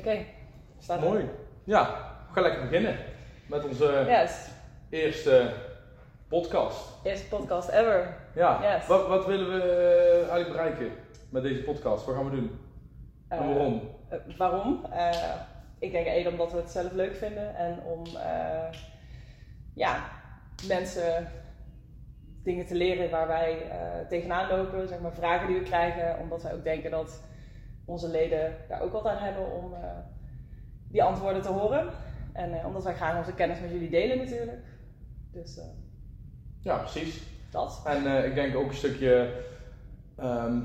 Oké, staat Mooi. Ja, we gaan lekker beginnen met onze Yes, eerste podcast. eerste podcast ever. Ja, Yes. wat, wat willen we eh, eigenlijk bereiken met deze podcast? Wat gaan we doen? En Eh, waarom? eh, waarom? Ik denk één omdat we het zelf leuk vinden en om ja, mensen dingen te leren waar wij tegenaan lopen, zeg maar vragen die we krijgen, omdat wij ook denken dat onze leden daar ook wat aan hebben om eh, die antwoorden te horen. En eh, omdat wij graag onze kennis met jullie delen natuurlijk. Dus eh, Ja, precies. dat. En ik denk ook een stukje ehm,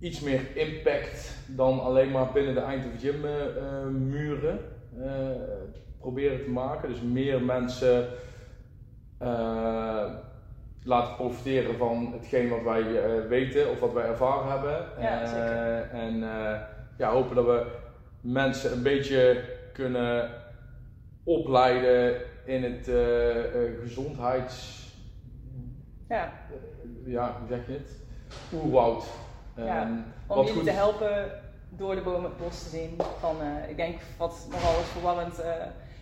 iets meer impact dan alleen maar binnen de Eindhoven Gym eh, eh, muren proberen te maken. Dus meer mensen laten profiteren van hetgeen wat wij eh, weten of wat wij ervaren hebben. Ja, Eh, zeker. en eh, ja, hopen dat we mensen een beetje kunnen opleiden in het gezondheids... Ja, Ja, hoe zeg je het? Oerwoud. Ja, om wat jullie goed te helpen door de bomen het bos te zien. Van, ik denk wat nogal eens verwarrend eh,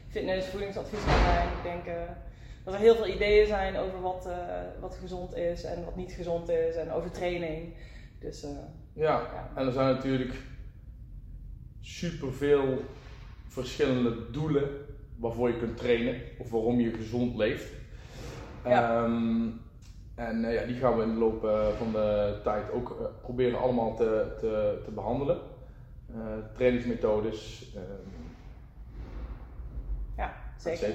fitness, voedingsadvies kan zijn. Ik denk dat er heel veel ideeën zijn over wat, eh, wat gezond is en wat niet gezond is en over training. Dus eh, Ja, ja. en er zijn natuurlijk superveel verschillende doelen waarvoor je kunt trainen of waarom je gezond leeft. Ja. Ehm, en eh, ja, die gaan we in de loop van de tijd ook proberen allemaal te, te, te behandelen. Eh, trainingsmethodes, ehm ja, zeker.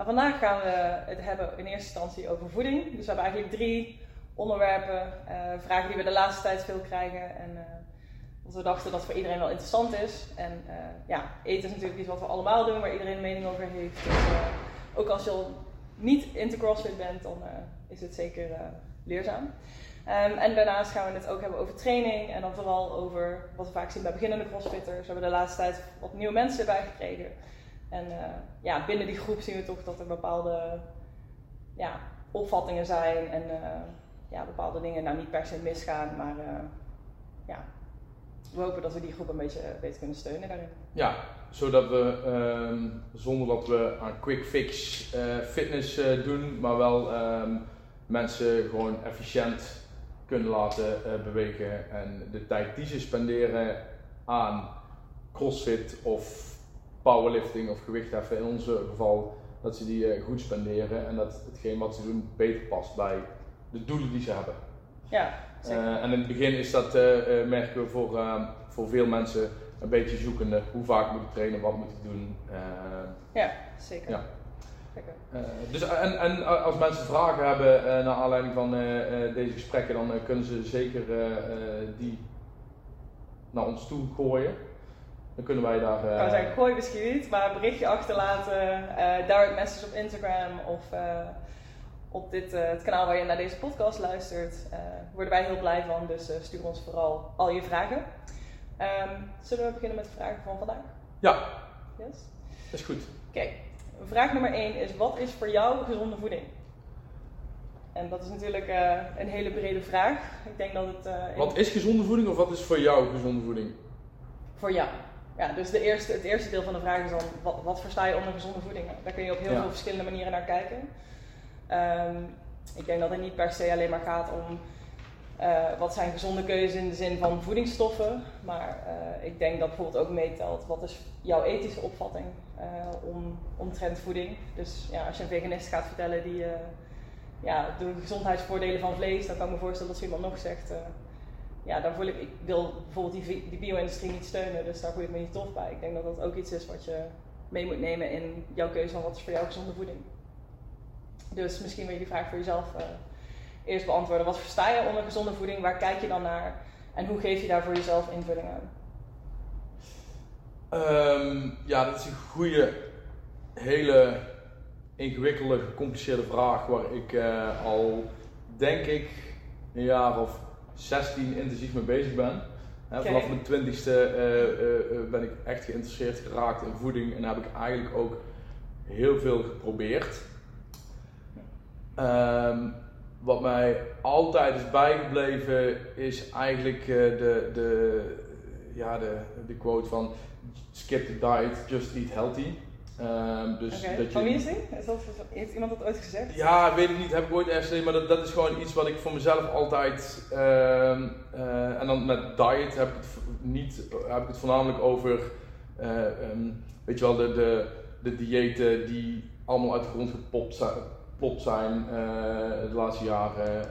Maar vandaag gaan we het hebben in eerste instantie over voeding. Dus we hebben eigenlijk drie onderwerpen, eh, vragen die we de laatste tijd veel krijgen. En wat we dachten dat voor iedereen wel interessant is. En eh, ja, eten is natuurlijk iets wat we allemaal doen, waar iedereen een mening over heeft. Dus ook als je al niet into CrossFit bent, dan is het zeker leerzaam. Ehm, en daarnaast gaan we het ook hebben over training en dan vooral over wat we vaak zien bij beginnende crossfitters. We hebben de laatste tijd wat nieuwe mensen erbij gekregen. En eh, ja, binnen die groep zien we toch dat er bepaalde ja, opvattingen zijn en eh, ja, bepaalde dingen nou niet per se misgaan, maar eh, ja, we hopen dat we die groep een beetje beter kunnen steunen daarin. Ja, zodat we ehm, zonder dat we aan quick fix fitness doen, maar wel ehm, mensen gewoon efficiënt kunnen laten bewegen en de tijd die ze spenderen aan crossfit of powerlifting of gewichtheffen in ons geval, dat ze die eh, goed spenderen en dat hetgeen wat ze doen beter past bij de doelen die ze hebben. Ja, zeker. Eh, en in het begin is dat, eh, merken we voor, voor veel mensen een beetje zoekende. Hoe vaak moet ik trainen, wat moet ik doen. ja, zeker. ja. Zeker. dus, en, en als mensen vragen hebben naar aanleiding van deze gesprekken, dan kunnen ze zeker die naar ons toe gooien. Dan kunnen wij daar. Ik eh, kan zeggen, gooi misschien niet, maar een berichtje achterlaten, eh direct message op Instagram of eh, op dit, het kanaal waar je naar deze podcast luistert. worden wij heel blij van, dus stuur ons vooral al je vragen. Ehm, zullen we beginnen met de vragen van vandaag? ja, Yes? dat is goed. Oké, vraag nummer 1 is: wat is voor jou gezonde voeding? En dat is natuurlijk een hele brede vraag. Ik denk dat het. Wat is gezonde voeding of wat is voor jou gezonde voeding? Voor jou. Ja, dus de eerste, het eerste deel van de vraag is dan, wat, wat versta je onder gezonde voeding? Daar kun je op heel Ja. veel verschillende manieren naar kijken. Ehm, ik denk dat het niet per se alleen maar gaat om eh, wat zijn gezonde keuzes in de zin van voedingsstoffen. Maar eh, ik denk dat bijvoorbeeld ook meetelt, wat is jouw ethische opvatting eh, om, omtrent voeding? Dus ja, als je een veganist gaat vertellen die ja, de gezondheidsvoordelen van vlees, dan kan ik me voorstellen dat zo iemand nog zegt... ja, daar voel ik, ik wil bijvoorbeeld die, die bio-industrie niet steunen, dus daar voel ik me niet tof bij. Ik denk dat dat ook iets is wat je mee moet nemen in jouw keuze van wat is voor jou gezonde voeding. Dus misschien wil je die vraag voor jezelf eh, eerst beantwoorden. Wat versta je onder gezonde voeding? Waar kijk je dan naar? En hoe geef je daar voor jezelf invulling aan? Ehm, ja, dat is een goede, hele ingewikkelde, gecompliceerde vraag waar ik eh, al, denk ik, een jaar of 16 intensief mee bezig ben. Hè. Vanaf mijn twintigste eh, eh, eh, ben ik echt geïnteresseerd geraakt in voeding en heb ik eigenlijk ook heel veel geprobeerd. Ehm, wat mij altijd is bijgebleven is eigenlijk de, de, ja, de, de quote van skip the diet, just eat healthy. Um, dus okay. dat je, van wie is dat, heeft iemand dat ooit gezegd? Ja, weet ik niet, heb ik ooit ergens gezien, maar dat, dat is gewoon iets wat ik voor mezelf altijd. Uh, uh, en dan met diet heb ik het, niet, heb ik het voornamelijk over, uh, um, weet je wel, de, de, de diëten die allemaal uit de grond gepopt zijn, zijn de laatste jaren.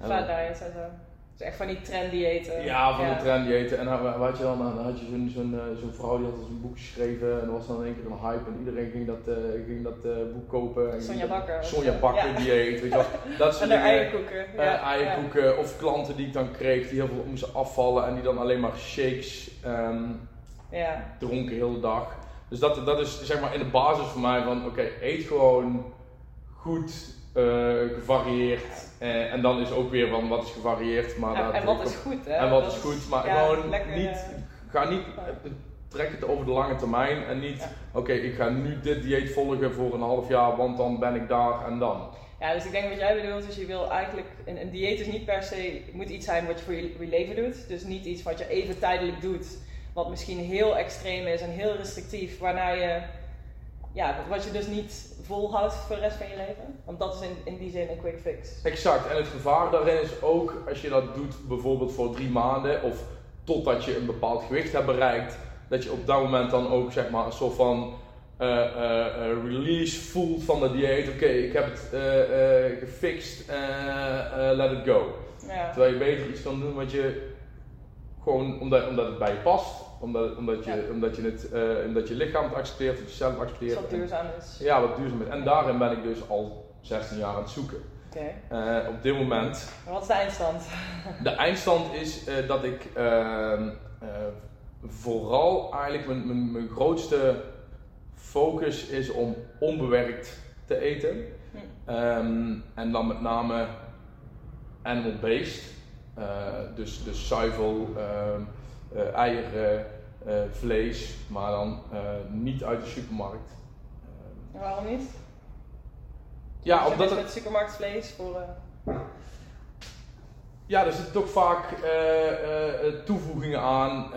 Fat diet en zo echt van die trenddiëten. Ja, van ja. de trenddiëten. En dan, wat je dan, dan had je zo'n zo'n uh, zo'n vrouw die had zo'n boek geschreven en er was dan in één keer een hype en iedereen ging dat, uh, ging dat uh, boek kopen. Sonja Bakker. Sonja Bakker ja. dieet, weet je wel. Dat soort en eierkoeken. Ja. eierkoeken of klanten die ik dan kreeg die heel veel moesten afvallen en die dan alleen maar shakes um, dronken de hele dag. Dus dat, dat is zeg maar in de basis voor mij van oké, okay, eet gewoon goed, gevarieerd uh, en dan is ook weer van wat is gevarieerd. Maar ja, en wat is goed, hè? En wat is goed, maar gewoon niet, ga niet, trek het over de lange termijn en niet, oké, ik ga nu dit dieet volgen voor een half jaar, want dan ben ik daar en dan. Ja, dus ik denk wat jij bedoelt is je wil eigenlijk, een, een dieet is niet per se, moet iets zijn wat je voor je, voor je leven doet. Dus niet iets wat je even tijdelijk doet, wat misschien heel extreem is en heel restrictief, waarna je ja, wat je dus niet volhoudt voor de rest van je leven. Want dat is in, in die zin een quick fix. Exact. En het gevaar daarin is ook als je dat doet bijvoorbeeld voor drie maanden of totdat je een bepaald gewicht hebt bereikt, dat je op dat moment dan ook zeg maar een soort van uh, uh, release voelt van de dieet. Oké, ik heb het gefixt, let it go. Ja. Terwijl je beter iets kan doen wat je gewoon omdat, omdat het bij je past omdat, omdat, je, omdat, je het, uh, omdat je lichaam het accepteert, dat je zelf accepteert. Wat duurzaam is. Ja, wat duurzaam is. En daarin ben ik dus al 16 jaar aan het zoeken. Okay. Uh, op dit moment. wat is de eindstand? De eindstand is uh, dat ik ehm, vooral eigenlijk mijn, mijn, mijn, grootste focus is om onbewerkt te eten. Hm. Um, en dan met name animal-based. dus, dus zuivel. Um, uh, eieren, uh, vlees, maar dan uh, niet uit de supermarkt. waarom niet? Ja, omdat het... met supermarktvlees voor... Ja, er zitten toch vaak toevoegingen aan.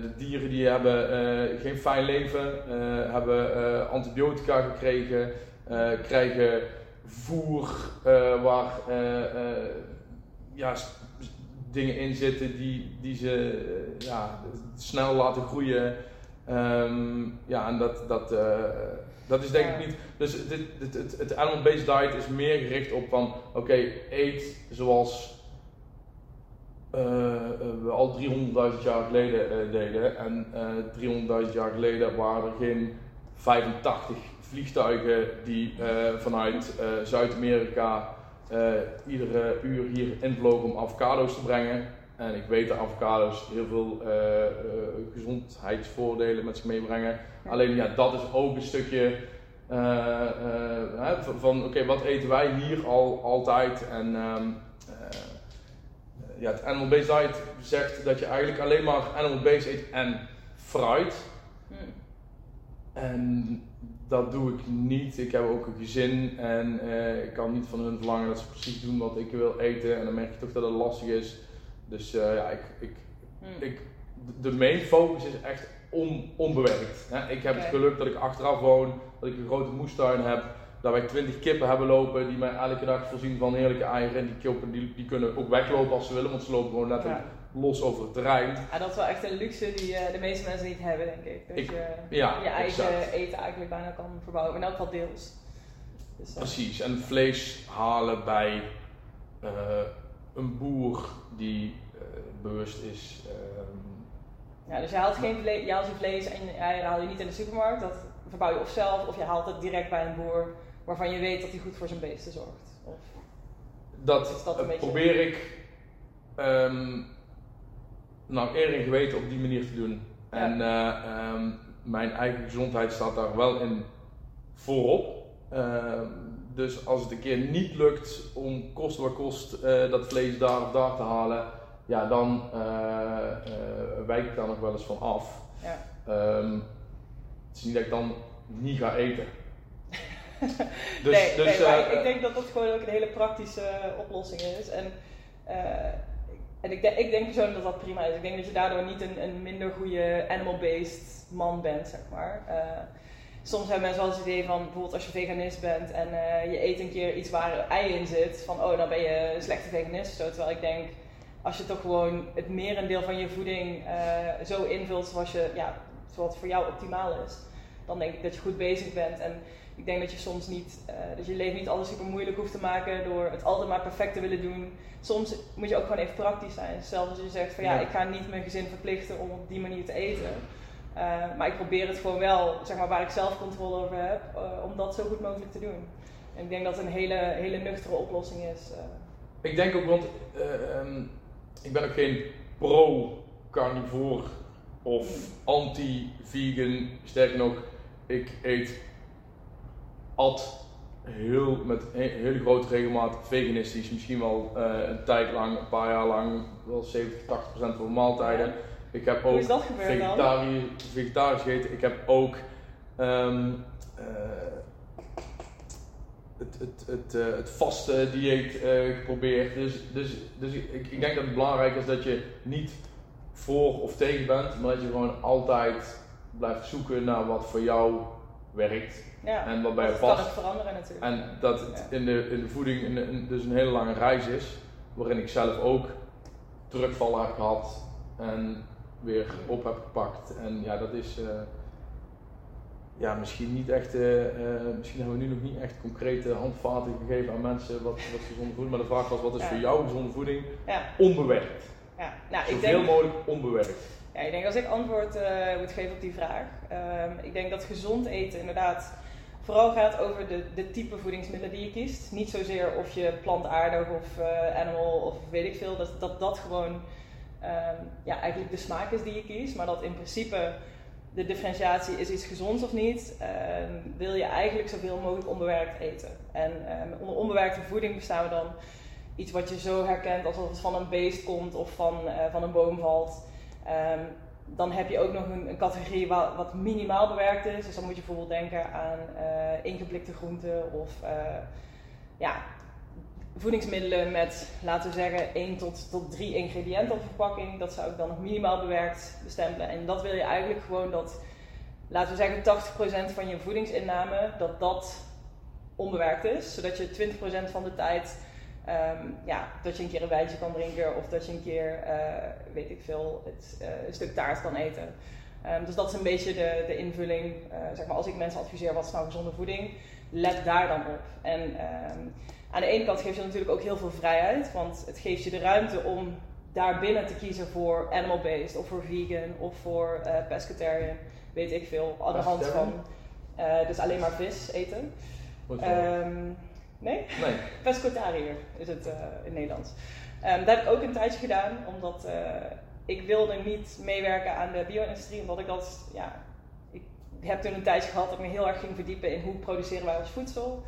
de dieren die hebben geen fijn leven, hebben antibiotica gekregen, krijgen voer waar ja, dingen in zitten die, die ze eh, ja, snel laten groeien. Um, ja, en dat, dat, uh, dat is denk ik niet. Dus dit, dit, het, het animal-based diet is meer gericht op van oké, okay, eet zoals uh, we al 300.000 jaar geleden deden. En 300.000 jaar geleden waren er geen 85 vliegtuigen die vanuit Zuid-Amerika uh, iedere uur hier invlogen om avocado's te brengen. En ik weet dat avocado's heel veel uh, uh, gezondheidsvoordelen met zich meebrengen. Alleen ja, dat is ook een stukje van oké, wat eten wij hier al altijd? En um, ja, het Animal Based Diet zegt dat je eigenlijk alleen maar Animal Based eet en fruit. Hmm. En dat doe ik niet. Ik heb ook een gezin en uh, ik kan niet van hun verlangen dat ze precies doen wat ik wil eten. En dan merk je toch dat het lastig is. Dus uh, ja, ik, ik, hmm. ik, de main focus is echt on, onbewerkt. Ik heb het geluk dat ik achteraf woon, dat ik een grote moestuin heb. Dat wij 20 kippen hebben lopen die mij elke dag voorzien van heerlijke eieren. En die kippen die, die kunnen ook weglopen als ze willen, want ze lopen gewoon net los over het terrein. Ja, dat is wel echt een luxe die uh, de meeste mensen niet hebben, denk ik. Dat ik, je ja, je eigen eten eigenlijk bijna kan verbouwen, in elk geval deels. Dus, uh, Precies, en vlees halen bij uh, een boer die bewust is. Ehm, ja, dus je haalt, geen vlees, je haalt je vlees en je eieren haal je niet in de supermarkt. Dat verbouw je of zelf, of je haalt het direct bij een boer waarvan je weet dat hij goed voor zijn beesten zorgt. Of, dat, dat probeer ik um, nou, eer en geweten op die manier te doen. En uh, um, mijn eigen gezondheid staat daar wel in voorop. Uh, dus als het een keer niet lukt om kost wat kost uh, dat vlees daar of daar te halen, ja, dan uh, wijk ik daar nog wel eens van af. Ja. Um, het is niet dat ik dan niet ga eten. dus, nee, dus, nee ik denk dat dat gewoon ook een hele praktische oplossing is. En en ik, ik denk persoonlijk dat dat prima is. Ik denk dat je daardoor niet een, een minder goede animal-based man bent, zeg maar. Uh, soms hebben mensen wel eens het idee van, bijvoorbeeld als je veganist bent en uh, je eet een keer iets waar ei in zit, van oh, dan ben je een slechte veganist. Zo, terwijl ik denk, als je toch gewoon het merendeel van je voeding uh, zo invult zoals, je, ja, zoals voor jou optimaal is, dan denk ik dat je goed bezig bent. En ik denk dat je soms niet, uh, dat je leven niet alles super moeilijk hoeft te maken door het altijd maar perfect te willen doen. Soms moet je ook gewoon even praktisch zijn. Zelfs als je zegt van ja, ja. ik ga niet mijn gezin verplichten om op die manier te eten. Uh, maar ik probeer het gewoon wel, zeg maar, waar ik zelf controle over heb, uh, om dat zo goed mogelijk te doen. En ik denk dat het een hele, hele nuchtere oplossing is. Ik denk ook, want um, ik ben ook geen pro-carnivore of anti-vegan. Sterker nog, ik eet at heel, met een hele grote regelmaat veganistisch. Misschien wel uh, een tijd lang, een paar jaar lang, wel 70, 80 procent van maaltijden. Ik heb ook vegetarisch, vegetarisch gegeten. Ik heb ook um, uh, het, het, het, uh, het vaste dieet geprobeerd. Dus, dus, dus ik, ik denk dat het belangrijk is dat je niet voor of tegen bent, maar dat je gewoon altijd blijft zoeken naar wat voor jou werkt. Ja, en wat bij je past. kan het veranderen natuurlijk. En dat het ja. in, de, in de voeding in de, in, dus een hele lange reis is, waarin ik zelf ook terugvallen heb gehad en weer op heb gepakt. En ja, dat is uh, ja, misschien niet echt, uh, uh, misschien hebben we nu nog niet echt concrete handvaten gegeven aan mensen wat, wat gezonde voeding. Maar de vraag was, wat is ja. voor jou gezonde voeding? Onbewerkt. Ja. Nou, Zoveel ik denk, mogelijk onbewerkt. Ja, ik denk als ik antwoord moet geven op die vraag. Um, ik denk dat gezond eten inderdaad vooral gaat over de, de type voedingsmiddelen die je kiest. Niet zozeer of je plantaardig of uh, animal of weet ik veel. Dat dat, dat gewoon um, ja, eigenlijk de smaak is die je kiest. Maar dat in principe de differentiatie is iets gezonds of niet. Um, wil je eigenlijk zoveel mogelijk onbewerkt eten. En onder onbewerkte voeding bestaan we dan iets wat je zo herkent alsof het van een beest komt of van, uh, van een boom valt dan heb je ook nog een, categorie wat, wat, minimaal bewerkt is. Dus dan moet je bijvoorbeeld denken aan uh, ingeblikte groenten of uh, ja, voedingsmiddelen met, laten we zeggen, 1 tot, tot 3 ingrediënten op verpakking. Dat zou ik dan nog minimaal bewerkt bestempelen. En dat wil je eigenlijk gewoon dat, laten we zeggen, 80% van je voedingsinname, dat dat onbewerkt is. Zodat je 20% van de tijd Um, ja, dat je een keer een wijntje kan drinken of dat je een keer, uh, weet ik veel, het, uh, een stuk taart kan eten. Um, dus dat is een beetje de, de invulling. Uh, zeg maar, als ik mensen adviseer wat is nou gezonde voeding, let daar dan op. En um, aan de ene kant geeft je natuurlijk ook heel veel vrijheid, want het geeft je de ruimte om daar binnen te kiezen voor animal-based of voor vegan of voor pescatarian, weet ik veel, aan de hand van dus alleen maar vis eten. Nee? Nee. Pescotariër is het uh, in Nederlands. Um, dat heb ik ook een tijdje gedaan, omdat uh, ik wilde niet meewerken aan de bio-industrie, omdat ik dat, ja, ik heb toen een tijdje gehad dat ik me heel erg ging verdiepen in hoe produceren wij ons voedsel.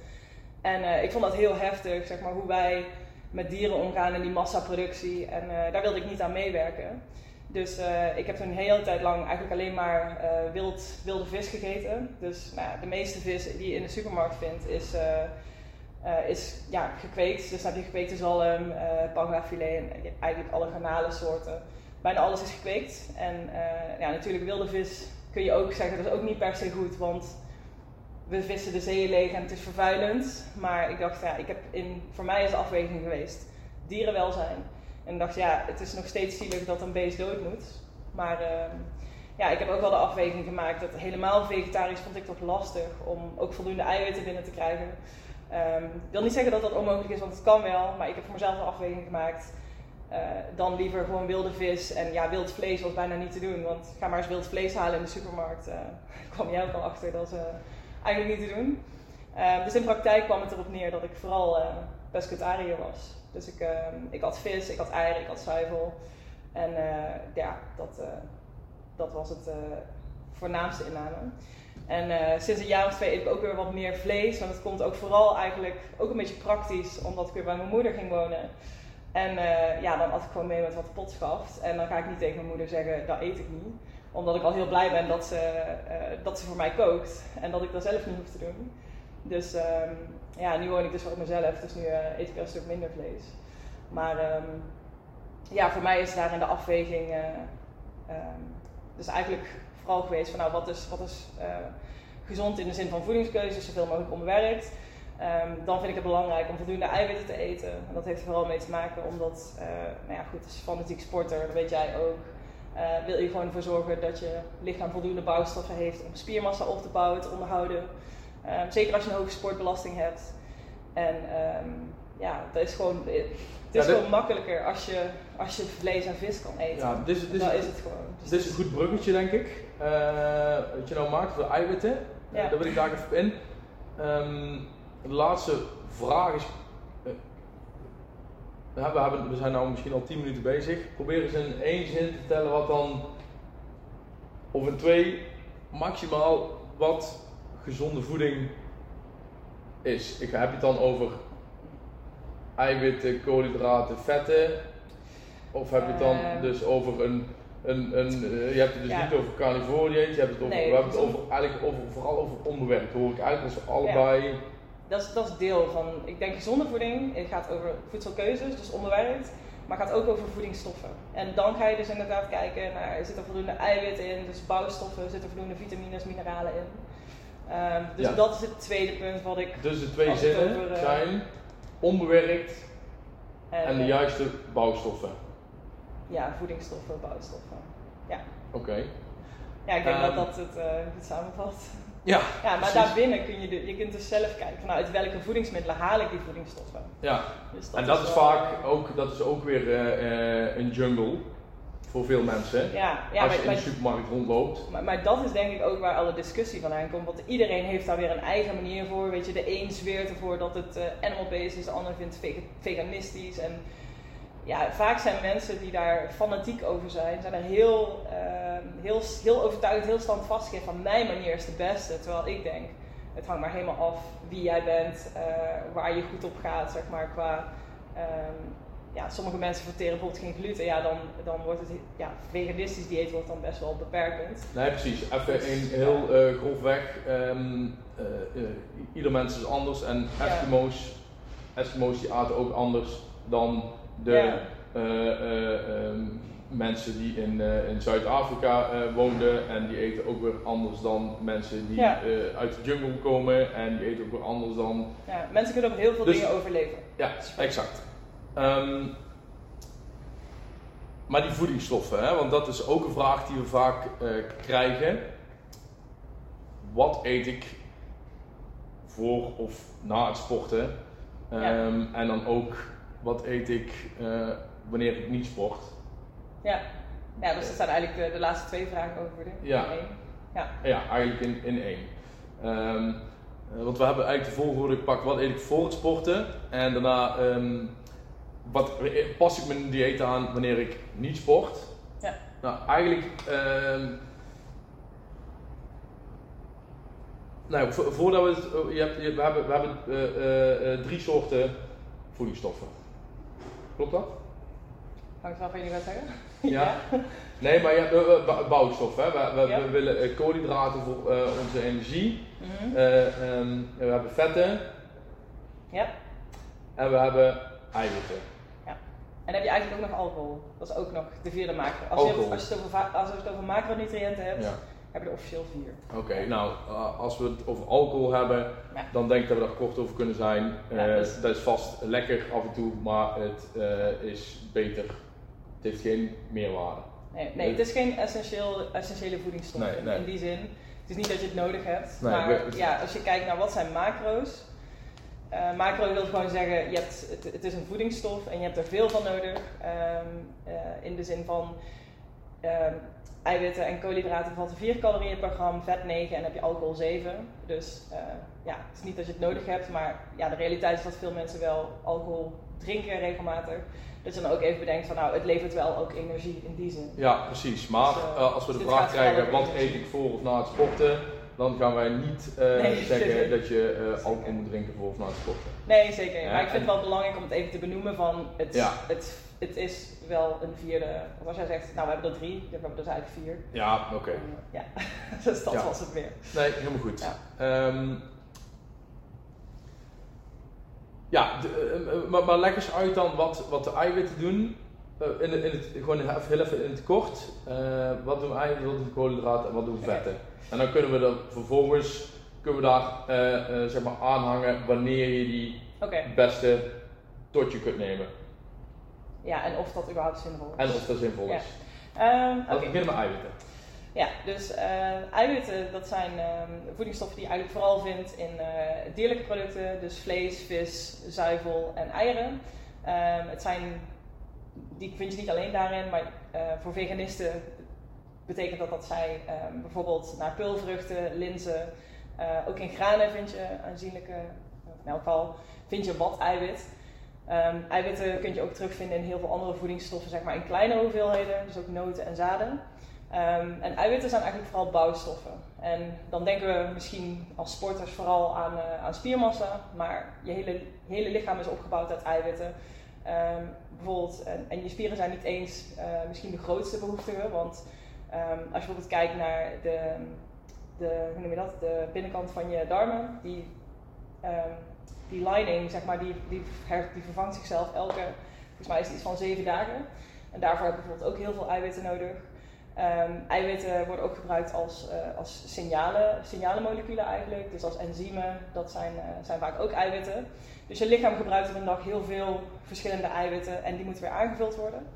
En uh, ik vond dat heel heftig, zeg maar, hoe wij met dieren omgaan in die massaproductie. En daar wilde ik niet aan meewerken. Dus uh, ik heb toen een hele tijd lang eigenlijk alleen maar uh, wild, wilde vis gegeten. Dus nou, de meeste vis die je in de supermarkt vindt is uh, uh, is ja, gekweekt. Dus heb je gekweekte zalm, uh, pangafilet en eigenlijk alle garnalensoorten. Bijna alles is gekweekt. En uh, ja, natuurlijk wilde vis kun je ook zeggen, dat is ook niet per se goed, want we vissen de zeeën leeg en het is vervuilend. Maar ik dacht, ja, ik heb in, voor mij is de afweging geweest dierenwelzijn. En ik dacht, ja, het is nog steeds zielig dat een beest dood moet. Maar ehm, ja, ik heb ook wel de afweging gemaakt dat helemaal vegetarisch vond ik toch lastig om ook voldoende eiwitten binnen te krijgen. Um, ik wil niet zeggen dat dat onmogelijk is, want het kan wel, maar ik heb voor mezelf een afweging gemaakt. Uh, dan liever gewoon wilde vis. En ja, wild vlees was bijna niet te doen, want ga maar eens wild vlees halen in de supermarkt. Uh, kwam jij ook al achter, dat is uh, eigenlijk niet te doen. Uh, dus in praktijk kwam het erop neer dat ik vooral pescatariër was. Dus ik, ehm, ik had vis, ik had eieren, ik had zuivel. En ja, dat, dat was het voornaamste inname. En uh, sinds een jaar of twee eet ik ook weer wat meer vlees. Want het komt ook vooral eigenlijk ook een beetje praktisch, omdat ik weer bij mijn moeder ging wonen. En uh, ja, dan at ik gewoon mee met wat pot schaft. En dan ga ik niet tegen mijn moeder zeggen, dat eet ik niet. Omdat ik al heel blij ben dat ze, uh, dat ze voor mij kookt. En dat ik dat zelf niet hoef te doen. Dus um, ja, nu woon ik dus voor mezelf. Dus nu eet ik een stuk minder vlees. Maar um, ja, voor mij is daarin de afweging dus eigenlijk vooral geweest van nou, wat is, wat is gezond in de zin van voedingskeuzes, zoveel mogelijk onbewerkt. Ehm, dan vind ik het belangrijk om voldoende eiwitten te eten. En dat heeft er vooral mee te maken omdat, uh, nou ja goed, als fanatiek sporter, dat weet jij ook, uh, wil je gewoon ervoor zorgen dat je lichaam voldoende bouwstoffen heeft om spiermassa op te bouwen, te onderhouden. Um, zeker als je een hoge sportbelasting hebt. En um, ja, dat is gewoon, het is gewoon makkelijker als je, als je vlees en vis kan eten. Ja, is, dit is, het gewoon. Dus dit is een goed bruggetje, denk ik. Uh, wat je nou maakt voor eiwitten. Ja. daar wil ik daar even in. Um, de laatste vraag is. Uh, we, hebben, we zijn nu misschien al 10 minuten bezig. Probeer eens in één zin te vertellen wat dan. Of in twee, maximaal wat gezonde voeding is. Ik heb het dan over eiwitten, koolhydraten, vetten? Of heb je het dan uh, dus over een, een, een uh, je hebt het dus ja. niet over dieet, je hebt het over, nee, we hebben het over, eigenlijk over, vooral over onbewerkt, hoor ik eigenlijk als allebei... Ja. Dat is, dat is deel van, ik denk gezonde voeding, het gaat over voedselkeuzes, dus onbewerkt, maar het gaat ook over voedingsstoffen. En dan ga je dus inderdaad kijken naar, zit er voldoende eiwitten in, dus bouwstoffen, zitten er voldoende vitamines, mineralen in. Um, dus ja. dat is het tweede punt wat ik... Dus de twee zinnen over, uh, zijn onbewerkt en, en de juiste bouwstoffen. Ja, voedingsstoffen, bouwstoffen. Ja. Oké. Ja, ik denk um, dat dat het uh, goed samenvat. Ja, ja maar daarbinnen kun je, de, je kunt dus zelf kijken van uit welke voedingsmiddelen haal ik die voedingsstoffen. Ja, dus dat en dat is, vaak ook, dat is ook weer uh, een jungle voor veel mensen. Ja, ja, als je in de supermarkt rondloopt. Maar, maar, dat is denk ik ook waar alle discussie van aankomt. Want iedereen heeft daar weer een eigen manier voor. Weet je, de een zweert ervoor dat het uh, animal-based is, de ander vindt het veganistisch. En ja, vaak zijn mensen die daar fanatiek over zijn, zijn er heel, uh, heel, heel overtuigd, heel standvastig in van mijn manier is de beste. Terwijl ik denk, het hangt maar helemaal af wie jij bent, uh, waar je goed op gaat, zeg maar, qua... Um, ja, sommige mensen verteren bijvoorbeeld geen gluten, ja, dan, dan wordt het, ja, veganistisch dieet wordt dan best wel beperkend. Nee, precies. Even dus, een heel uh, grofweg, um, uh, uh, ieder mens is anders en Eskimo's, ja. Eskimo's die aten ook anders dan de ja. um, mensen die in, in Zuid-Afrika woonden en die eten ook weer anders dan mensen die uit de jungle komen en die eten ook weer anders dan... Ja, mensen kunnen op heel veel dus, dingen overleven. Ja, exact. Um, maar die voedingsstoffen, hè, want dat is ook een vraag die we vaak uh, krijgen. Wat eet ik voor of na het sporten? Um, ja. En dan ook wat eet ik uh, wanneer ik niet sport? Ja. ja, dus dat zijn eigenlijk de, de laatste twee vragen over de ja. één. Ja. ja, eigenlijk in, in één. Um, want we hebben eigenlijk de volgorde gepakt: wat eet ik voor het sporten? En daarna um, wat pas ik mijn dieet aan wanneer ik niet sport? Ja. Nou, eigenlijk. Uh, nou, voordat we het. Oh, je hebt, je, we hebben, we hebben uh, uh, drie soorten voedingsstoffen. Klopt dat? Hangt vanaf wat gaat zeggen. Ja. Nee, maar je hebt bouwstoffen. Hè. We, we, ja. we willen koolhydraten voor onze energie. Mm -hmm. um, we hebben vetten. Ja. En we hebben eiwitten. En dan heb je eigenlijk ook nog alcohol. Dat is ook nog de vierde macro. Als, je, hebt, als, je, het over, als je het over macronutriënten hebt, ja. Heb je er officieel vier. Oké, nou, als we het over alcohol hebben, dan denk ik dat we daar kort over kunnen zijn. Ja, uh, dus. Dat is vast lekker af en toe, maar het uh, is beter. Het heeft geen meerwaarde. Nee, nee het is geen essentieel, essentiële voedingsstof nee, nee. in die zin. Het is niet dat je het nodig hebt. Maar ja, als je kijkt naar wat zijn macro's, macro wil gewoon zeggen, je hebt, het, het, is een voedingsstof en je hebt er veel van nodig. Um, uh, in de zin van um, eiwitten en koolhydraten bevatten 4 calorieën per gram, vet 9 en heb je alcohol 7. Dus uh, ja, het is niet dat je het nodig hebt, maar ja, de realiteit is dat veel mensen wel alcohol drinken regelmatig. Dat je dan ook even bedenkt van nou, het levert wel ook energie in die zin. Ja, precies. Maar dus, als we de vraag krijgen, wat eet ik voor of na het sporten? dan gaan wij niet uh, nee, zeggen dat je uh, alcohol moet drinken voor of na het sporten. Nee, zeker. Ja, maar ik vind het wel belangrijk om het even te benoemen van het, ja. het, het is wel een vierde. Want als jij zegt, nou we hebben er drie, dan hebben we dus eigenlijk vier. Ja, oké. Okay. ja, dus dat was het weer. Nee, helemaal goed. Ja, um, ja de, uh, maar, maar leg eens uit dan wat, wat de eiwitten doen eh, in, het, in het, gewoon even, heel even in het kort. eh, wat doen we eigenlijk, wat doen koolhydraten en wat doen we vetten? En dan kunnen we dan vervolgens kunnen we daar eh, eh, zeg maar aanhangen wanneer je die beste tot je kunt nemen. Ja, en of dat überhaupt zinvol is. En of dat zinvol Ja. is. Ehm, Laten we Oké, beginnen met eiwitten. ja, dus eh, eiwitten, dat zijn ehm, voedingsstoffen die je eigenlijk vooral vindt in eh, dierlijke producten, dus vlees, vis, zuivel en eieren. Ehm, het zijn, die vind je niet alleen daarin, maar eh, voor veganisten betekent dat dat zij ehm, bijvoorbeeld naar peulvruchten, linzen, ook in granen vind je aanzienlijke, of in elk geval vind je wat eiwit. Ehm, eiwitten kun je ook terugvinden in heel veel andere voedingsstoffen, zeg maar in kleinere hoeveelheden, dus ook noten en zaden. Ehm, en eiwitten zijn eigenlijk vooral bouwstoffen. En dan denken we misschien als sporters vooral aan, eh, aan spiermassa, maar je hele, hele lichaam is opgebouwd uit eiwitten. Ehm, bijvoorbeeld, en, en je spieren zijn niet eens eh, misschien de grootste behoeftige, want als je bijvoorbeeld kijkt naar de, de, hoe noem je dat, de binnenkant van je darmen, die, die lining, zeg maar, die, die, die vervangt zichzelf elke, volgens mij is het iets van zeven dagen. En daarvoor heb je bijvoorbeeld ook heel veel eiwitten nodig. Ehm, eiwitten worden ook gebruikt als, eh, als signalen, signalenmoleculen eigenlijk, dus als enzymen, dat zijn, eh, zijn vaak ook eiwitten. Dus je lichaam gebruikt op een dag heel veel verschillende eiwitten en die moeten weer aangevuld worden.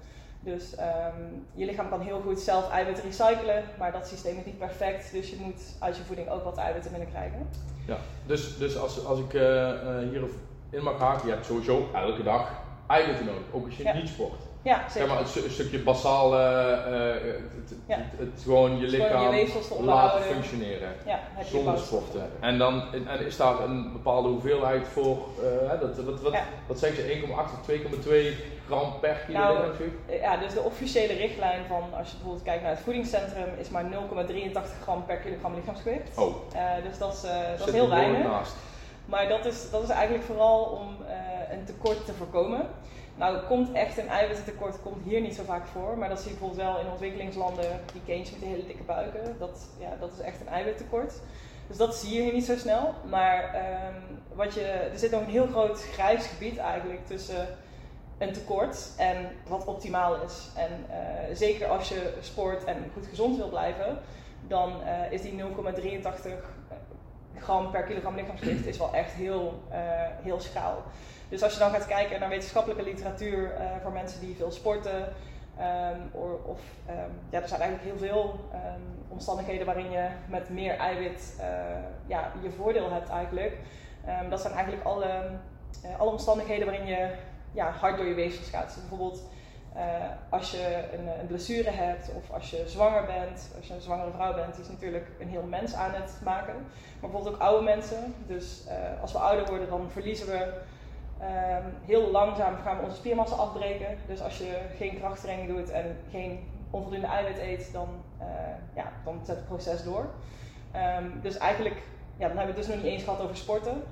Dus ehm, je lichaam kan heel goed zelf eiwitten recyclen, maar dat systeem is niet perfect, dus je moet uit je voeding ook wat eiwitten binnenkrijgen. Ja, dus, dus als, als ik eh, eh, hierop in mag haken, je hebt sowieso elke dag eiwitten nodig, ook als je Ja. niet sport. Ja, Zeg maar een, stu- een stukje basaal, eh, eh, het, het, Ja. het, het gewoon je Dus gewoon lichaam je laten functioneren. Ja, heb je Zonder sporten. En, dan, en is daar een bepaalde hoeveelheid voor, eh, dat, dat, wat, Ja. wat zeg je, 1,8 of 2,2 gram per kilo Nou, lichaamsgewicht? Ja, dus de officiële richtlijn van, als je bijvoorbeeld kijkt naar het voedingscentrum, is maar 0,83 gram per kilogram lichaamsgewicht. Oh, dus dat is, dat is heel weinig. naast. Maar dat is, dat is eigenlijk vooral om een tekort te voorkomen. Nou, komt echt een eiwittentekort komt hier niet zo vaak voor, maar dat zie je bijvoorbeeld wel in ontwikkelingslanden, die kindjes met hele dikke buiken. Dat, ja, dat is echt een eiwittekort. Dus dat zie je hier niet zo snel. Maar ehm, wat je, er zit nog een heel groot grijs gebied eigenlijk tussen een tekort en wat optimaal is. En eh, zeker als je sport en goed gezond wil blijven, dan eh, is die 0,83 gram per kilogram lichaamsgewicht is wel echt heel, eh, heel schaal. Dus als je dan gaat kijken naar wetenschappelijke literatuur eh, voor mensen die veel sporten, or- of ehm, ja, er zijn eigenlijk heel veel ehm, omstandigheden waarin je met meer eiwit eh, ja, je voordeel hebt eigenlijk. Dat zijn eigenlijk alle, eh, alle omstandigheden waarin je ja, hard door je weefsels gaat. Dus bijvoorbeeld als je een, een blessure hebt of als je zwanger bent, als je een zwangere vrouw bent, is natuurlijk een heel mens aan het maken. Maar bijvoorbeeld ook oude mensen. Dus als we ouder worden, dan verliezen we ehm, heel langzaam gaan we onze spiermassa afbreken. Dus als je geen krachttraining doet en geen onvoldoende eiwit eet, dan, eh, ja, dan zet het proces door. Ehm, dus eigenlijk, ja, dan hebben we het dus nog niet eens gehad over sporten.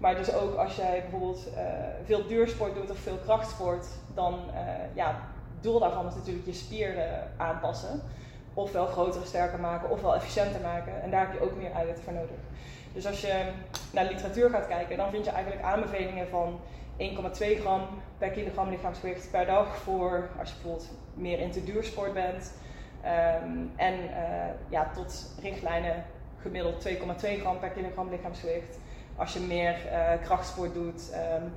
Maar dus ook als jij bijvoorbeeld eh, veel duursport doet of veel krachtsport, dan uh, ja, doel daarvan is natuurlijk je spieren aanpassen. Ofwel groter, sterker maken, ofwel efficiënter maken. En daar heb je ook meer eiwitten voor nodig. Dus als je naar de literatuur gaat kijken, dan vind je eigenlijk aanbevelingen van 1,2 gram per kilogram lichaamsgewicht per dag voor als je bijvoorbeeld meer into duursport bent. Um, en uh, ja, tot richtlijnen gemiddeld 2,2 gram per kilogram lichaamsgewicht. Als je meer uh, krachtsport doet, um,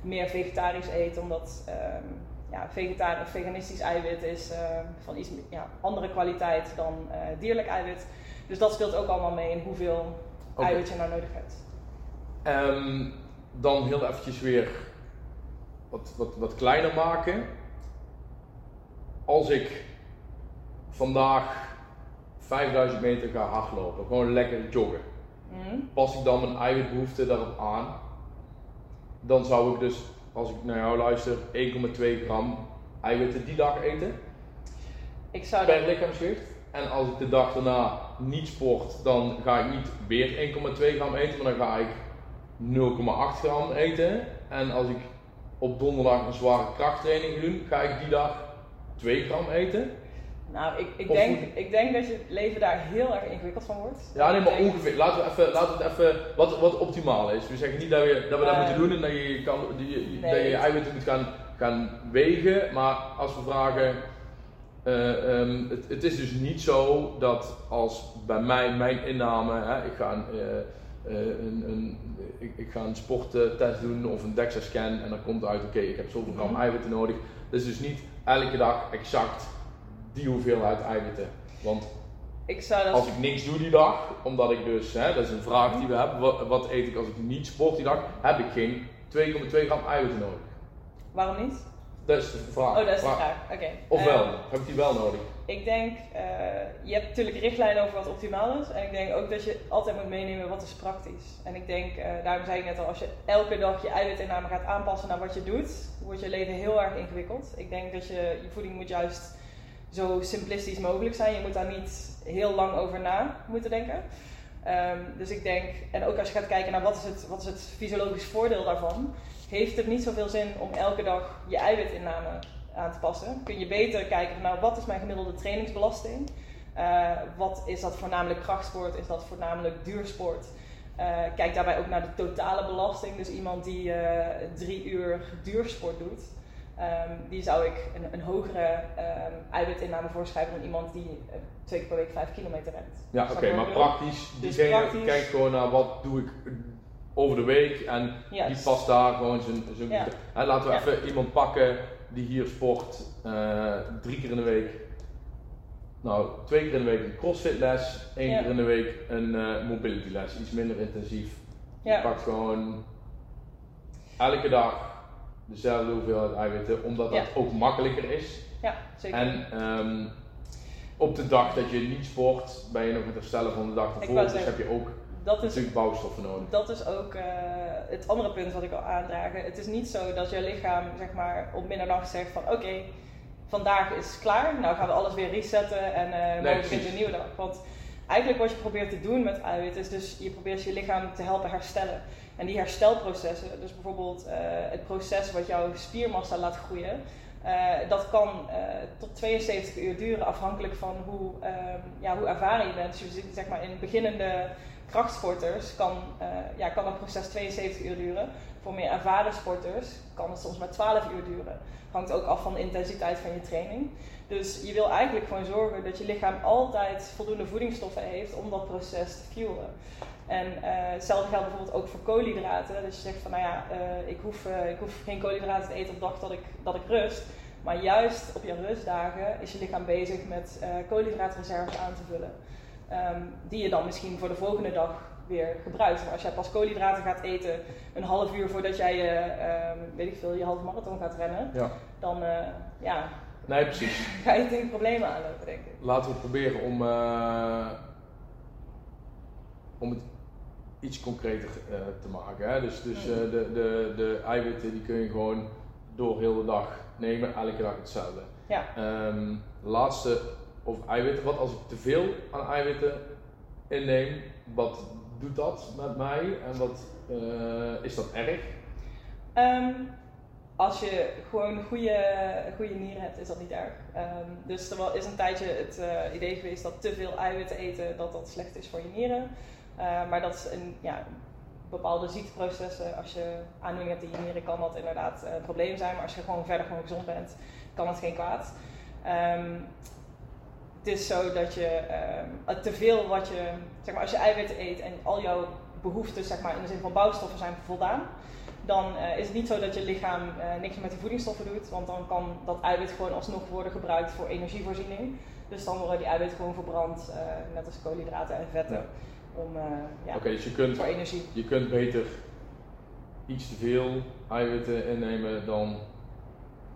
meer vegetarisch eet, omdat um, ja, vegetarisch veganistisch eiwit is uh, van iets ja, andere kwaliteit dan dierlijk eiwit. Dus dat speelt ook allemaal mee in hoeveel okay. eiwit je nou nodig hebt. Um, dan heel eventjes weer wat, wat, wat kleiner maken. Als ik vandaag 5000 meter ga hardlopen, gewoon lekker joggen. Mm. Pas ik dan mijn eiwitbehoefte daarop aan, dan zou ik dus, als ik naar jou luister, 1,2 gram eiwitten die dag eten. Ik zou per lichaamsgewicht. En als ik de dag daarna niet sport, dan ga ik niet weer 1,2 gram eten, maar dan ga ik 0,8 gram eten. En als ik op donderdag een zware krachttraining ga doen, ga ik die dag 2 gram eten. Nou, ik, ik, denk, ik denk dat je het leven daar heel erg ingewikkeld van wordt. Ja, nee, maar ongeveer. Laten we even, laten we het even wat, wat optimaal is. We zeggen niet dat we dat, we dat Uh, moeten doen en dat je, kan, die, nee, dat je, je eiwitten moet gaan, gaan wegen. Maar als we vragen, eh, ehm, het, het, is dus niet zo dat als bij mij mijn inname, hè, ik ga een, uh, een, een ik, ik, ga een sporttest doen of een DEXA-scan en dan komt uit, oké, ik heb zoveel gram mhm. eiwitten nodig. Dat is dus niet elke dag exact die hoeveelheid eiwitten. Want ik zou dat... als ik niks doe die dag, omdat ik dus, hè, dat is een vraag die we hebben, wat, wat eet ik als ik niet sport die dag, heb ik geen 2,2 gram eiwitten nodig. Waarom niet? Dat is de vraag. Oh, dat is de vraag. Oké. Ofwel, uh, heb ik die wel nodig? Ik denk, uh, je hebt natuurlijk richtlijnen over wat optimaal is. En ik denk ook dat je altijd moet meenemen wat is praktisch. En ik denk, uh, daarom zei ik net al, als je elke dag je eiwitinname gaat aanpassen naar wat je doet, wordt je leven heel erg ingewikkeld. Ik denk dat je, je voeding moet juist zo simplistisch mogelijk zijn. Je moet daar niet heel lang over na moeten denken. Um, dus ik denk, en ook als je gaat kijken naar wat is het, wat is het fysiologisch voordeel daarvan, heeft het niet zoveel zin om elke dag je eiwitinname aan te passen. Kun je beter kijken naar wat is mijn gemiddelde trainingsbelasting? Uh, wat is dat voornamelijk krachtsport? Is dat voornamelijk duursport? Uh, kijk daarbij ook naar de totale belasting. Dus iemand die uh, drie uur duursport doet, um, die zou ik een, een hogere um, eiwitinname voorschrijven dan iemand die twee keer per week vijf kilometer rent. Ja, oké, okay, maar praktisch, dus diegene praktisch, kijkt gewoon naar wat doe ik over de week en die past daar gewoon zijn. zijn ja. Laten we even iemand pakken die hier sport uh, drie keer in de week. Nou, twee keer in de week een crossfit les, één keer in de week een uh, mobility les, iets minder intensief. Je pakt gewoon elke dag dezelfde hoeveelheid eiwitten, omdat dat ook makkelijker is. Ja, zeker. En um, op de dag dat je niet sport, ben je nog het herstellen van de dag ervoor, dus heb je ook dat is, natuurlijk bouwstoffen nodig. Dat is ook uh, het andere punt wat ik al aandragen. Het is niet zo dat je lichaam zeg maar, op middernacht zegt van oké, vandaag is klaar, nou gaan we alles weer resetten en uh, nee, morgen begint een nieuwe dag. Want eigenlijk wat je probeert te doen met eiwit is dus je probeert je lichaam te helpen herstellen. En die herstelprocessen, dus bijvoorbeeld uh, het proces wat jouw spiermassa laat groeien, uh, dat kan uh, tot 72 uur duren afhankelijk van hoe, um, ja, hoe ervaren je bent. Dus je zit zeg maar in beginnende krachtsporters kan, uh, ja, kan dat proces 72 uur duren. Voor meer ervaren sporters kan het soms maar 12 uur duren. Hangt ook af van de intensiteit van je training. Dus je wil eigenlijk gewoon zorgen dat je lichaam altijd voldoende voedingsstoffen heeft om dat proces te fuelen. En uh, hetzelfde geldt bijvoorbeeld ook voor koolhydraten. Dus je zegt van nou ja, uh, ik, hoef, ik hoef geen koolhydraten te eten op de dag dat ik, dat ik rust. Maar juist op je rustdagen is je lichaam bezig met koolhydraatreserves aan te vullen. Um, die je dan misschien voor de volgende dag weer gebruikt. Maar als jij pas koolhydraten gaat eten een half uur voordat jij je, um, weet ik veel, je halve marathon gaat rennen, ja. dan uh, ja, nee, precies. ga je tegen problemen aanlopen, denk ik. Laten we proberen om, uh, om het iets concreter uh, te maken. Hè? Dus, dus mm. de, de, de eiwitten die kun je gewoon door heel de dag nemen, elke dag hetzelfde. Ja. Um, laatste over eiwitten. Wat als ik te veel aan eiwitten inneem, wat doet dat met mij en wat uh, is dat erg? Um, als je gewoon goede, goede nieren hebt, is dat niet erg. Um, dus er is een tijdje het uh, idee geweest dat te veel eiwitten eten, dat dat slecht is voor je nieren. Uh, maar dat is een, ja, bepaalde ziekteprocessen, als je aandoening hebt in je nieren, kan dat inderdaad een probleem zijn. Maar als je gewoon verder gewoon gezond bent, kan het geen kwaad. Um, het is zo dat je uh, te veel wat je, zeg maar, als je eiwitten eet en al jouw behoeften, zeg maar, in de zin van bouwstoffen zijn voldaan, dan uh, is het niet zo dat je lichaam uh, niks met die voedingsstoffen doet, want dan kan dat eiwit gewoon alsnog worden gebruikt voor energievoorziening. Dus dan worden die eiwitten gewoon verbrand, uh, net als koolhydraten en vetten, ja. om ja, okay, dus je kunt, voor energie. Je kunt beter iets te veel eiwitten innemen dan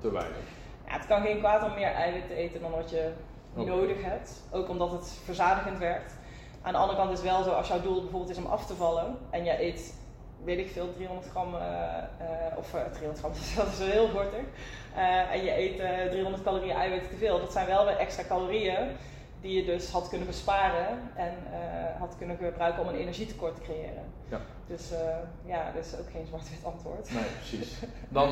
te weinig. Ja, het kan geen kwaad om meer eiwitten te eten dan wat je nodig hebt. Ook omdat het verzadigend werkt. Aan de andere kant is het wel zo, als jouw doel bijvoorbeeld is om af te vallen en je eet, weet ik veel, 300 gram, uh, uh, of uh, 300 gram, dat is wel heel gortig, en je eet 300 calorieën eiwit te veel, dat zijn wel weer extra calorieën die je dus had kunnen besparen en had kunnen gebruiken om een energietekort te creëren. Ja. Dus ja, dat is ook geen zwart-wit antwoord. Nee, precies. Dan,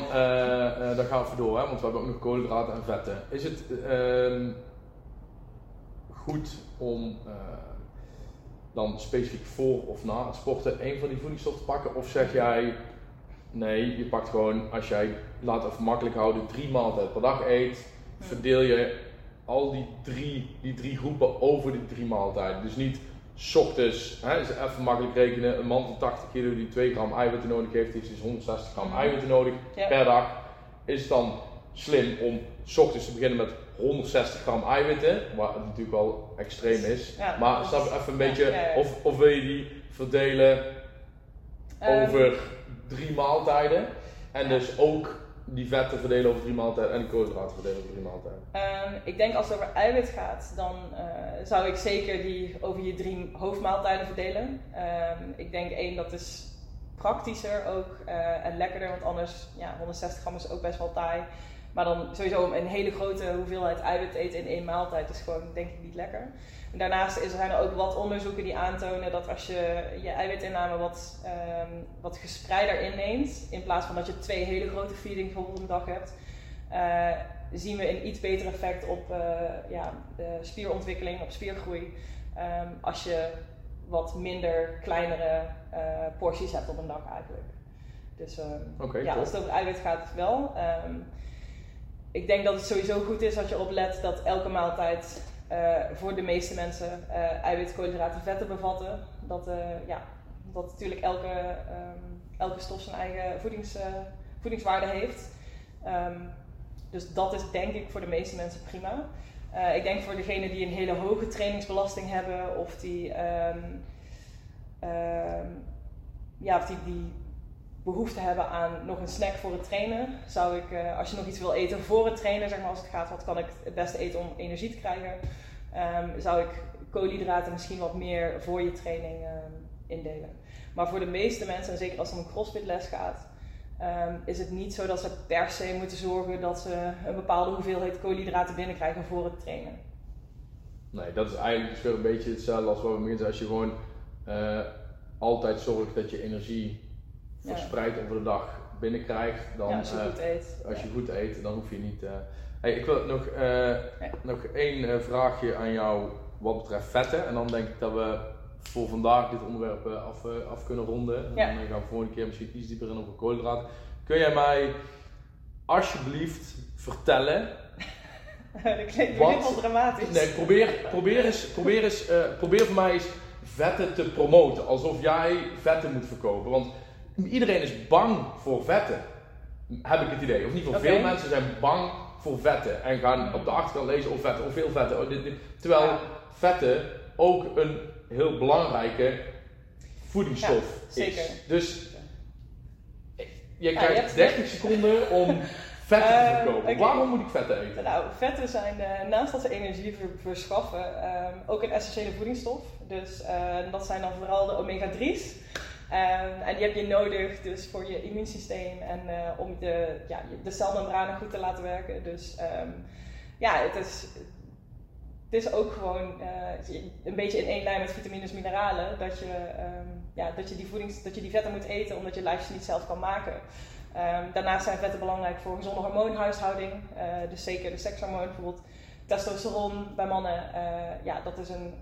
dan gaan we door, hè, want we hebben ook nog koolhydraten en vetten. Is het ehm, goed om uh, dan specifiek voor of na het sporten een van die voedingsstoffen te pakken? Of zeg jij Nee, je pakt gewoon, als jij, laat het even makkelijk houden, drie maaltijden per dag eet, verdeel je al die drie, die drie groepen over die drie maaltijden. Dus niet 's ochtends, hè, is even makkelijk rekenen, een man van 80 kilo die 2 gram eiwitten nodig heeft, heeft dus 160 gram Mhm. eiwitten nodig Ja. per dag. Is het dan slim om 's ochtends te beginnen met 160 gram eiwitten, wat natuurlijk wel extreem is. Ja, maar snap even een ja, beetje, ja. Of, of wil je die verdelen Ehm, over drie maaltijden. En dus ook die vetten verdelen over drie maaltijden en de koolhydraten verdelen over drie maaltijden. Ehm, ik denk als het over eiwit gaat, dan eh, zou ik zeker die over je drie hoofdmaaltijden verdelen. Ehm, ik denk één, dat is praktischer ook eh, en lekkerder, want anders, ja, 160 gram is ook best wel taai. Maar dan sowieso een hele grote hoeveelheid eiwit eten in één maaltijd is gewoon denk ik niet lekker. En daarnaast is, zijn er ook wat onderzoeken die aantonen dat als je je eiwitinname wat, ehm, wat gespreider inneemt, in plaats van dat je twee hele grote feedings bijvoorbeeld een dag hebt, eh, zien we een iets beter effect op eh, ja, spierontwikkeling, op spiergroei, ehm, als je wat minder kleinere eh, porties hebt op een dag eigenlijk. Dus ehm, ja, top. als het over eiwit gaat, wel. Ik denk dat het sowieso goed is als je oplet dat elke maaltijd eh, voor de meeste mensen eh eiwit, koolhydraten, vetten bevatten. Dat, eh, ja, dat natuurlijk elke, ehm, elke stof zijn eigen voedings, voedingswaarde heeft. Ehm, dus dat is denk ik voor de meeste mensen prima. Ik denk voor degenen die een hele hoge trainingsbelasting hebben of die, ehm, ja, of die, die behoefte hebben aan nog een snack voor het trainen, zou ik, eh, als je nog iets wil eten voor het trainen, zeg maar als het gaat, wat kan ik het beste eten om energie te krijgen, ehm, zou ik koolhydraten misschien wat meer voor je training ehm, indelen. Maar voor de meeste mensen, en zeker als het om een crossfit les gaat, ehm, is het niet zo dat ze per se moeten zorgen dat ze een bepaalde hoeveelheid koolhydraten binnenkrijgen voor het trainen. Nee, dat is eigenlijk dus weer een beetje hetzelfde als wat we meer Als je gewoon eh, altijd zorgt dat je energie. Verspreid over de dag binnenkrijgt, dan ja, als je eh, goed eet. als je goed eet, dan hoef je niet. eh hey, ik wil nog, eh, nog één vraagje aan jou wat betreft vetten. En dan denk ik dat we voor vandaag dit onderwerp af, af kunnen ronden. En dan gaan we volgende keer misschien iets dieper in over koolhydraten. Kun jij mij alsjeblieft vertellen dat klinkt wel dramatisch. Nee, probeer, probeer, eens, probeer, eens, probeer voor mij eens vetten te promoten. Alsof jij vetten moet verkopen. Want iedereen is bang voor vetten. Heb ik het idee. Of niet voor veel mensen zijn bang voor vetten. En gaan op de achterkant lezen of vetten of veel vetten. Oh, dit, dit. Terwijl Ja. vetten ook een heel belangrijke voedingsstof Ja, zeker. is. Dus je krijgt hebt- 30 seconden om vetten te Eh, verkopen. Waarom moet ik vetten eten? Nou, vetten zijn naast dat ze energie ver- verschaffen ehm, ook een essentiële voedingsstof. Dus eh, dat zijn dan vooral de omega-3's. Ehm, en die heb je nodig dus voor je immuunsysteem en eh, om de, ja, de celmembranen goed te laten werken. Dus ehm, ja, het is, het is ook gewoon eh, een beetje in één lijn met vitamines en mineralen. Dat je, ehm, ja, dat, je die voedings, dat je die vetten moet eten omdat je lijf niet zelf kan maken. Daarnaast zijn vetten belangrijk voor gezonde hormoonhuishouding. Eh, dus zeker de sekshormoon, bijvoorbeeld testosteron bij mannen. ja, dat is een,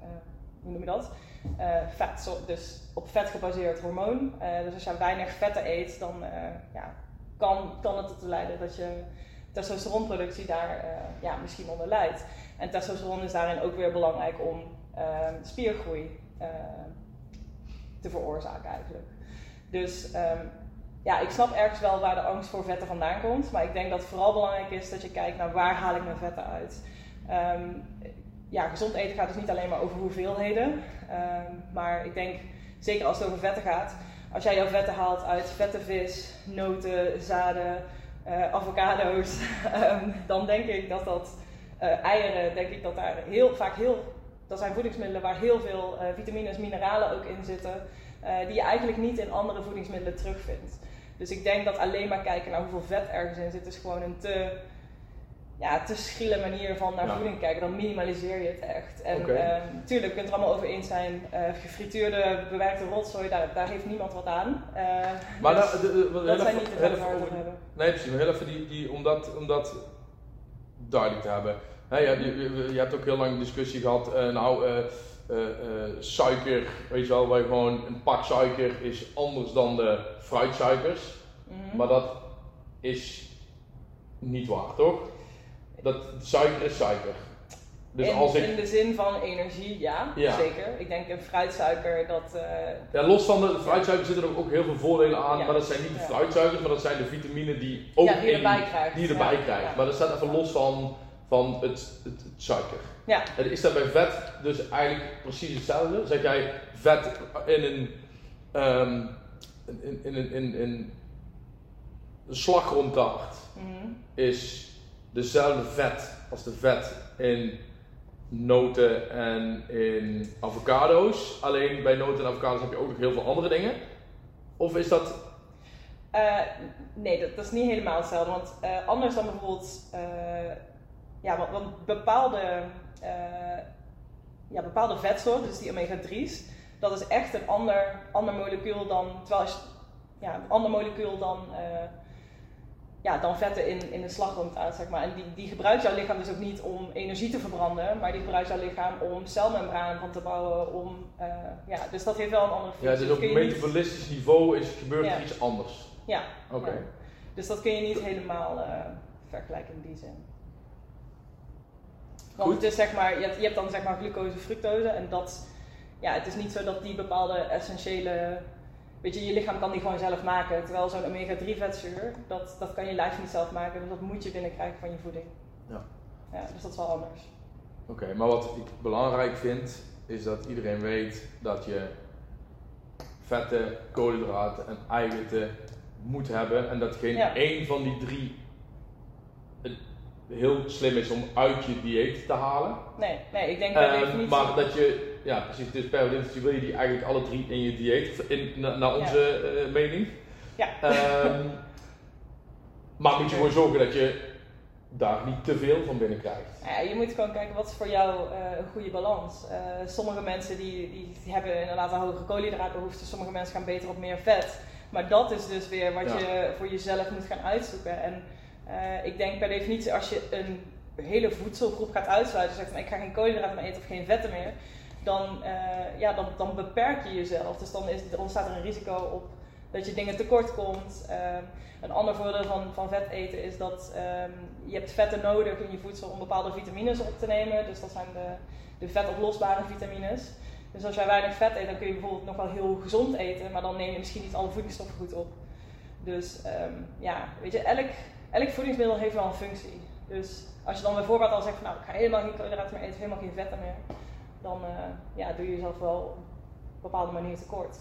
hoe noem je dat? Eh, vet, dus op vet gebaseerd hormoon. Eh, dus als je weinig vetten eet, dan eh, ja, kan, kan het ertoe leiden dat je testosteronproductie daar ja, misschien onder leidt. En testosteron is daarin ook weer belangrijk om ehm, spiergroei te veroorzaken eigenlijk. Dus ehm, ja, ik snap ergens wel waar de angst voor vetten vandaan komt. Maar ik denk dat het vooral belangrijk is dat je kijkt naar waar haal ik mijn vetten uit. Ehm, ja, gezond eten gaat dus niet alleen maar over hoeveelheden. Ehm, maar ik denk, zeker als het over vetten gaat, als jij jouw vetten haalt uit vette vis, noten, zaden, eh, avocado's, ehm, dan denk ik dat dat eh, eieren, denk ik dat daar heel vaak heel, dat zijn voedingsmiddelen waar heel veel eh, vitamines, mineralen ook in zitten, die je eigenlijk niet in andere voedingsmiddelen terugvindt. Dus ik denk dat alleen maar kijken naar hoeveel vet ergens in zit, is gewoon een te, ja, te schriele manier van naar Ja. voeding kijken. Dan minimaliseer je het echt. En Oké. ehm, tuurlijk, je kunt het er allemaal over eens zijn. eh, gefrituurde, bewerkte rotzooi, daar, daar heeft niemand wat aan. Eh, Maar dus nou, de- de- heel dat zijn niet de het over- hebben. Nee, precies. Maar heel even die, die, om, dat, om dat duidelijk te hebben. Hè, je, je, je hebt ook heel lang een discussie gehad. eh, nou, suiker, weet je wel, waar je gewoon een pak suiker is anders dan de fruitsuikers. Mhm. Maar dat is niet waar, toch? Dat suiker is suiker. Dus in, als ik, in de zin van energie, ja, Ja. zeker. Ik denk een fruitsuiker, dat... eh, ja, los van de fruitsuikers zitten er ook heel veel voordelen aan, Ja. maar dat zijn niet de fruitsuikers, maar dat zijn de vitamine die ook ja, die erbij krijgt. die erbij Ja, krijgt. Maar dat staat even los van, van het, het, het suiker. Ja, Het is dat bij vet dus eigenlijk precies hetzelfde. Zeg jij vet in een, ehm, in, in, in, in, in een slagroomtaart mhm. is dezelfde vet als de vet in noten en in avocado's. Alleen bij noten en avocado's heb je ook nog heel veel andere dingen. Of is dat... Eh, nee, dat, is niet helemaal hetzelfde. Want eh, anders dan bijvoorbeeld, eh, ja, want, bepaalde, ja, bepaalde vetsoorten, dus die omega-3's, dat is echt een ander, ander molecuul dan, terwijl als, ja, een ander molecuul dan, ja, dan vetten in, in de slagroomtaart, zeg maar. En die, die gebruikt jouw lichaam dus ook niet om energie te verbranden, maar die gebruikt jouw lichaam om celmembranen van te bouwen, om, eh, ja, dus dat heeft wel een andere Ja, functie. dus Dat op niet- metabolistisch niveau is, gebeurt er Ja. iets anders. Ja. Oké. ja. Dus dat kun je niet helemaal eh, vergelijken in die zin. Want Goed. het is zeg maar, je hebt, je hebt dan zeg maar glucose, fructose en dat, ja, het is niet zo dat die bepaalde essentiële, weet je, je lichaam kan die gewoon zelf maken. Terwijl zo'n omega-3 vetzuur, dat, dat kan je lijf niet zelf maken, dus dat moet je binnenkrijgen van je voeding. Ja. Ja, dus dat is wel anders. Oké, maar wat ik belangrijk vind, is dat iedereen weet dat je vetten, koolhydraten en eiwitten moet hebben. En dat geen Ja. één van die drie heel slim is om uit je dieet te halen. Nee, nee, ik denk bij Ehm, definitie... maar dat je, ja precies, dus per definitie wil je die eigenlijk alle drie in je dieet, in, na- naar onze eh, mening. Ja. Ehm, maar moet je gewoon zorgen dat je daar niet te veel van binnen krijgt. Ja, je moet gewoon kijken wat is voor jou eh, een goede balans. Eh, sommige mensen die, die, hebben inderdaad een hogere koolhydraatbehoefte, sommige mensen gaan beter op meer vet. Maar dat is dus weer wat Ja. je voor jezelf moet gaan uitzoeken. En ik denk per definitie als je een hele voedselgroep gaat uitsluiten, zegt van ik ga geen koolhydraten meer eten of geen vetten meer, dan, eh, ja, dan, dan beperk je jezelf. Dus dan is, er ontstaat er een risico op dat je dingen tekort komt. Ehm, een ander voordeel van, van vet eten is dat ehm, je hebt vetten nodig in je voedsel om bepaalde vitamines op te nemen. Dus dat zijn de, de vetoplosbare vitamines. Dus als jij weinig vet eet, dan kun je bijvoorbeeld nog wel heel gezond eten, maar dan neem je misschien niet alle voedingsstoffen goed op. Dus ehm, ja, weet je, elk, elk voedingsmiddel heeft wel een functie. Dus als je dan bijvoorbeeld al zegt van nou, ik ga helemaal geen koolhydraten meer eten, helemaal geen vetten meer, dan eh, ja, doe je jezelf wel op een bepaalde manier tekort.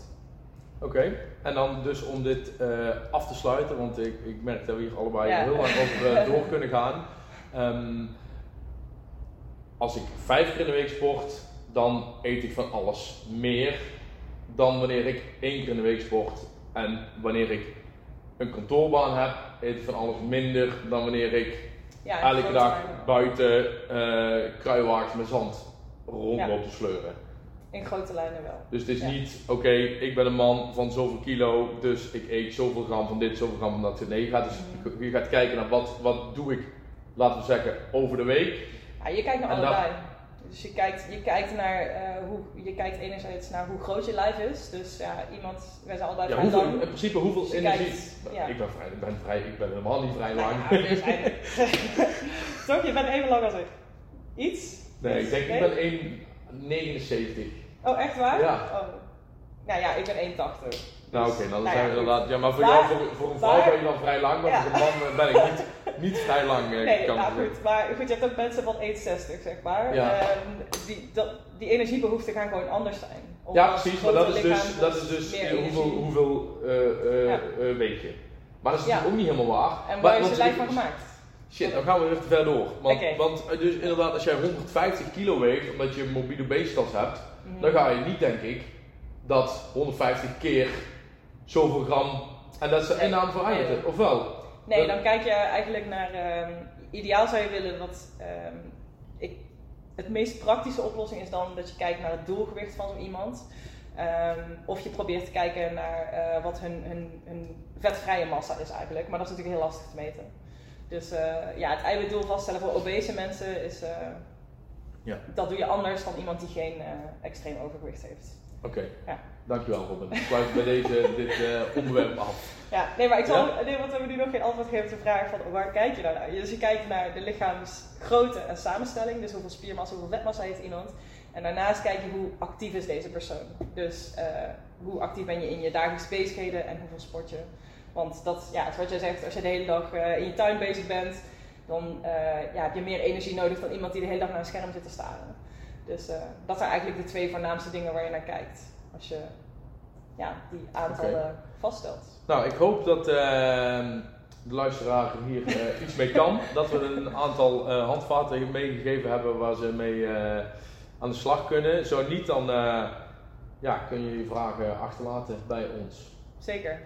Oké, en dan dus om dit eh, af te sluiten, want ik, ik merk dat we hier allebei Ja. heel lang over eh, door kunnen gaan. Ehm, als ik vijf keer in de week sport, dan eet ik van alles meer dan wanneer ik één keer in de week sport. En wanneer ik een kantoorbaan heb, eet ik van alles minder dan wanneer ik Ja, elke dag buiten kruiwagens met zand rondloop te sleuren. In grote lijnen wel. Dus het is Ja. niet, oké, ik ben een man van zoveel kilo, dus ik eet zoveel gram van dit, zoveel gram van dat. Nee, je gaat, dus, Mhm. je gaat kijken naar wat, wat doe ik, laten we zeggen, over de week. Ja, je kijkt naar En dat- allebei. Dus je kijkt, je kijkt naar eh, hoe, je kijkt enerzijds naar hoe groot je lijf is. Dus ja, iemand, wij zijn allebei Ja, vrij hoeveel, lang. in principe hoeveel Dus je energie. kijkt, ja. Ik ben vrij, ik ben vrij, ik ben helemaal niet vrij lang. Nou ja, we zijn- Toch, je bent even lang als ik. Iets? Nee, ik denk ik ben 1,79. Oh, echt waar? Ja. Oh. Nou ja, ik ben 1,80. Nou oké, dan nou zijn ja, we inderdaad, ja maar voor Maar- jou, voor, voor een vrouw maar- ben je dan vrij lang, maar Ja. voor een man eh, ben ik niet, niet vrij lang. eh, Nee, kan nou zeggen. goed. Maar goed, je hebt ook mensen van 1,60 zeg maar. Ja. Ehm, die, dat, die energiebehoeften gaan gewoon anders zijn. Ja precies, maar dat is dus, dat is dus hoeveel, energie. hoeveel eh, Ja. weeg je. Maar dat is natuurlijk ook niet helemaal waar. En Maar- waar is want je lijf van gemaakt? Shit, dan gaan we weer te ver door. Want, eh, dus inderdaad, als jij 150 kilo weegt, omdat je morbide obesitas hebt, Mhm. dan ga je niet, denk ik, dat 150 keer zoveel gram, en dat is de Nee. inname voor Nee. of wel? Nee, dan kijk je eigenlijk naar. ehm, ideaal zou je willen dat. ehm, ik, het meest praktische oplossing is dan dat je kijkt naar het doelgewicht van zo iemand. Ehm, of je probeert te kijken naar eh, wat hun, hun, hun vetvrije massa is eigenlijk. Maar dat is natuurlijk heel lastig te meten. Dus eh, ja, het eiwitdoel vaststellen voor obese mensen is. eh, Ja. Dat doe je anders dan iemand die geen eh, extreem overgewicht heeft. Oké, Ja. dankjewel Robin. Ik sluit bij deze dit onderwerp af. Ja, nee, maar ik zal, Ja? nee, want we hebben nu nog geen antwoord gegeven op de vraag van waar kijk je nou naar? Dus je kijkt naar de lichaamsgrootte en samenstelling, dus hoeveel spiermassa, hoeveel vetmassa heeft iemand. En daarnaast kijk je hoe actief is deze persoon. Dus hoe actief ben je in je dagelijkse bezigheden en hoeveel sport je. Want dat, ja, is wat jij zegt, als je de hele dag eh, in je tuin bezig bent, dan eh, ja, heb je meer energie nodig dan iemand die de hele dag naar een scherm zit te staren. Dus eh, dat zijn eigenlijk de twee voornaamste dingen waar je naar kijkt. Als je ja, die aantallen vaststelt. Nou, ik hoop dat ehm, de luisteraar hier iets mee kan. Dat we een aantal handvaten meegegeven hebben waar ze mee aan de slag kunnen. Zo niet, dan ja, kun je je vragen achterlaten bij ons. Zeker.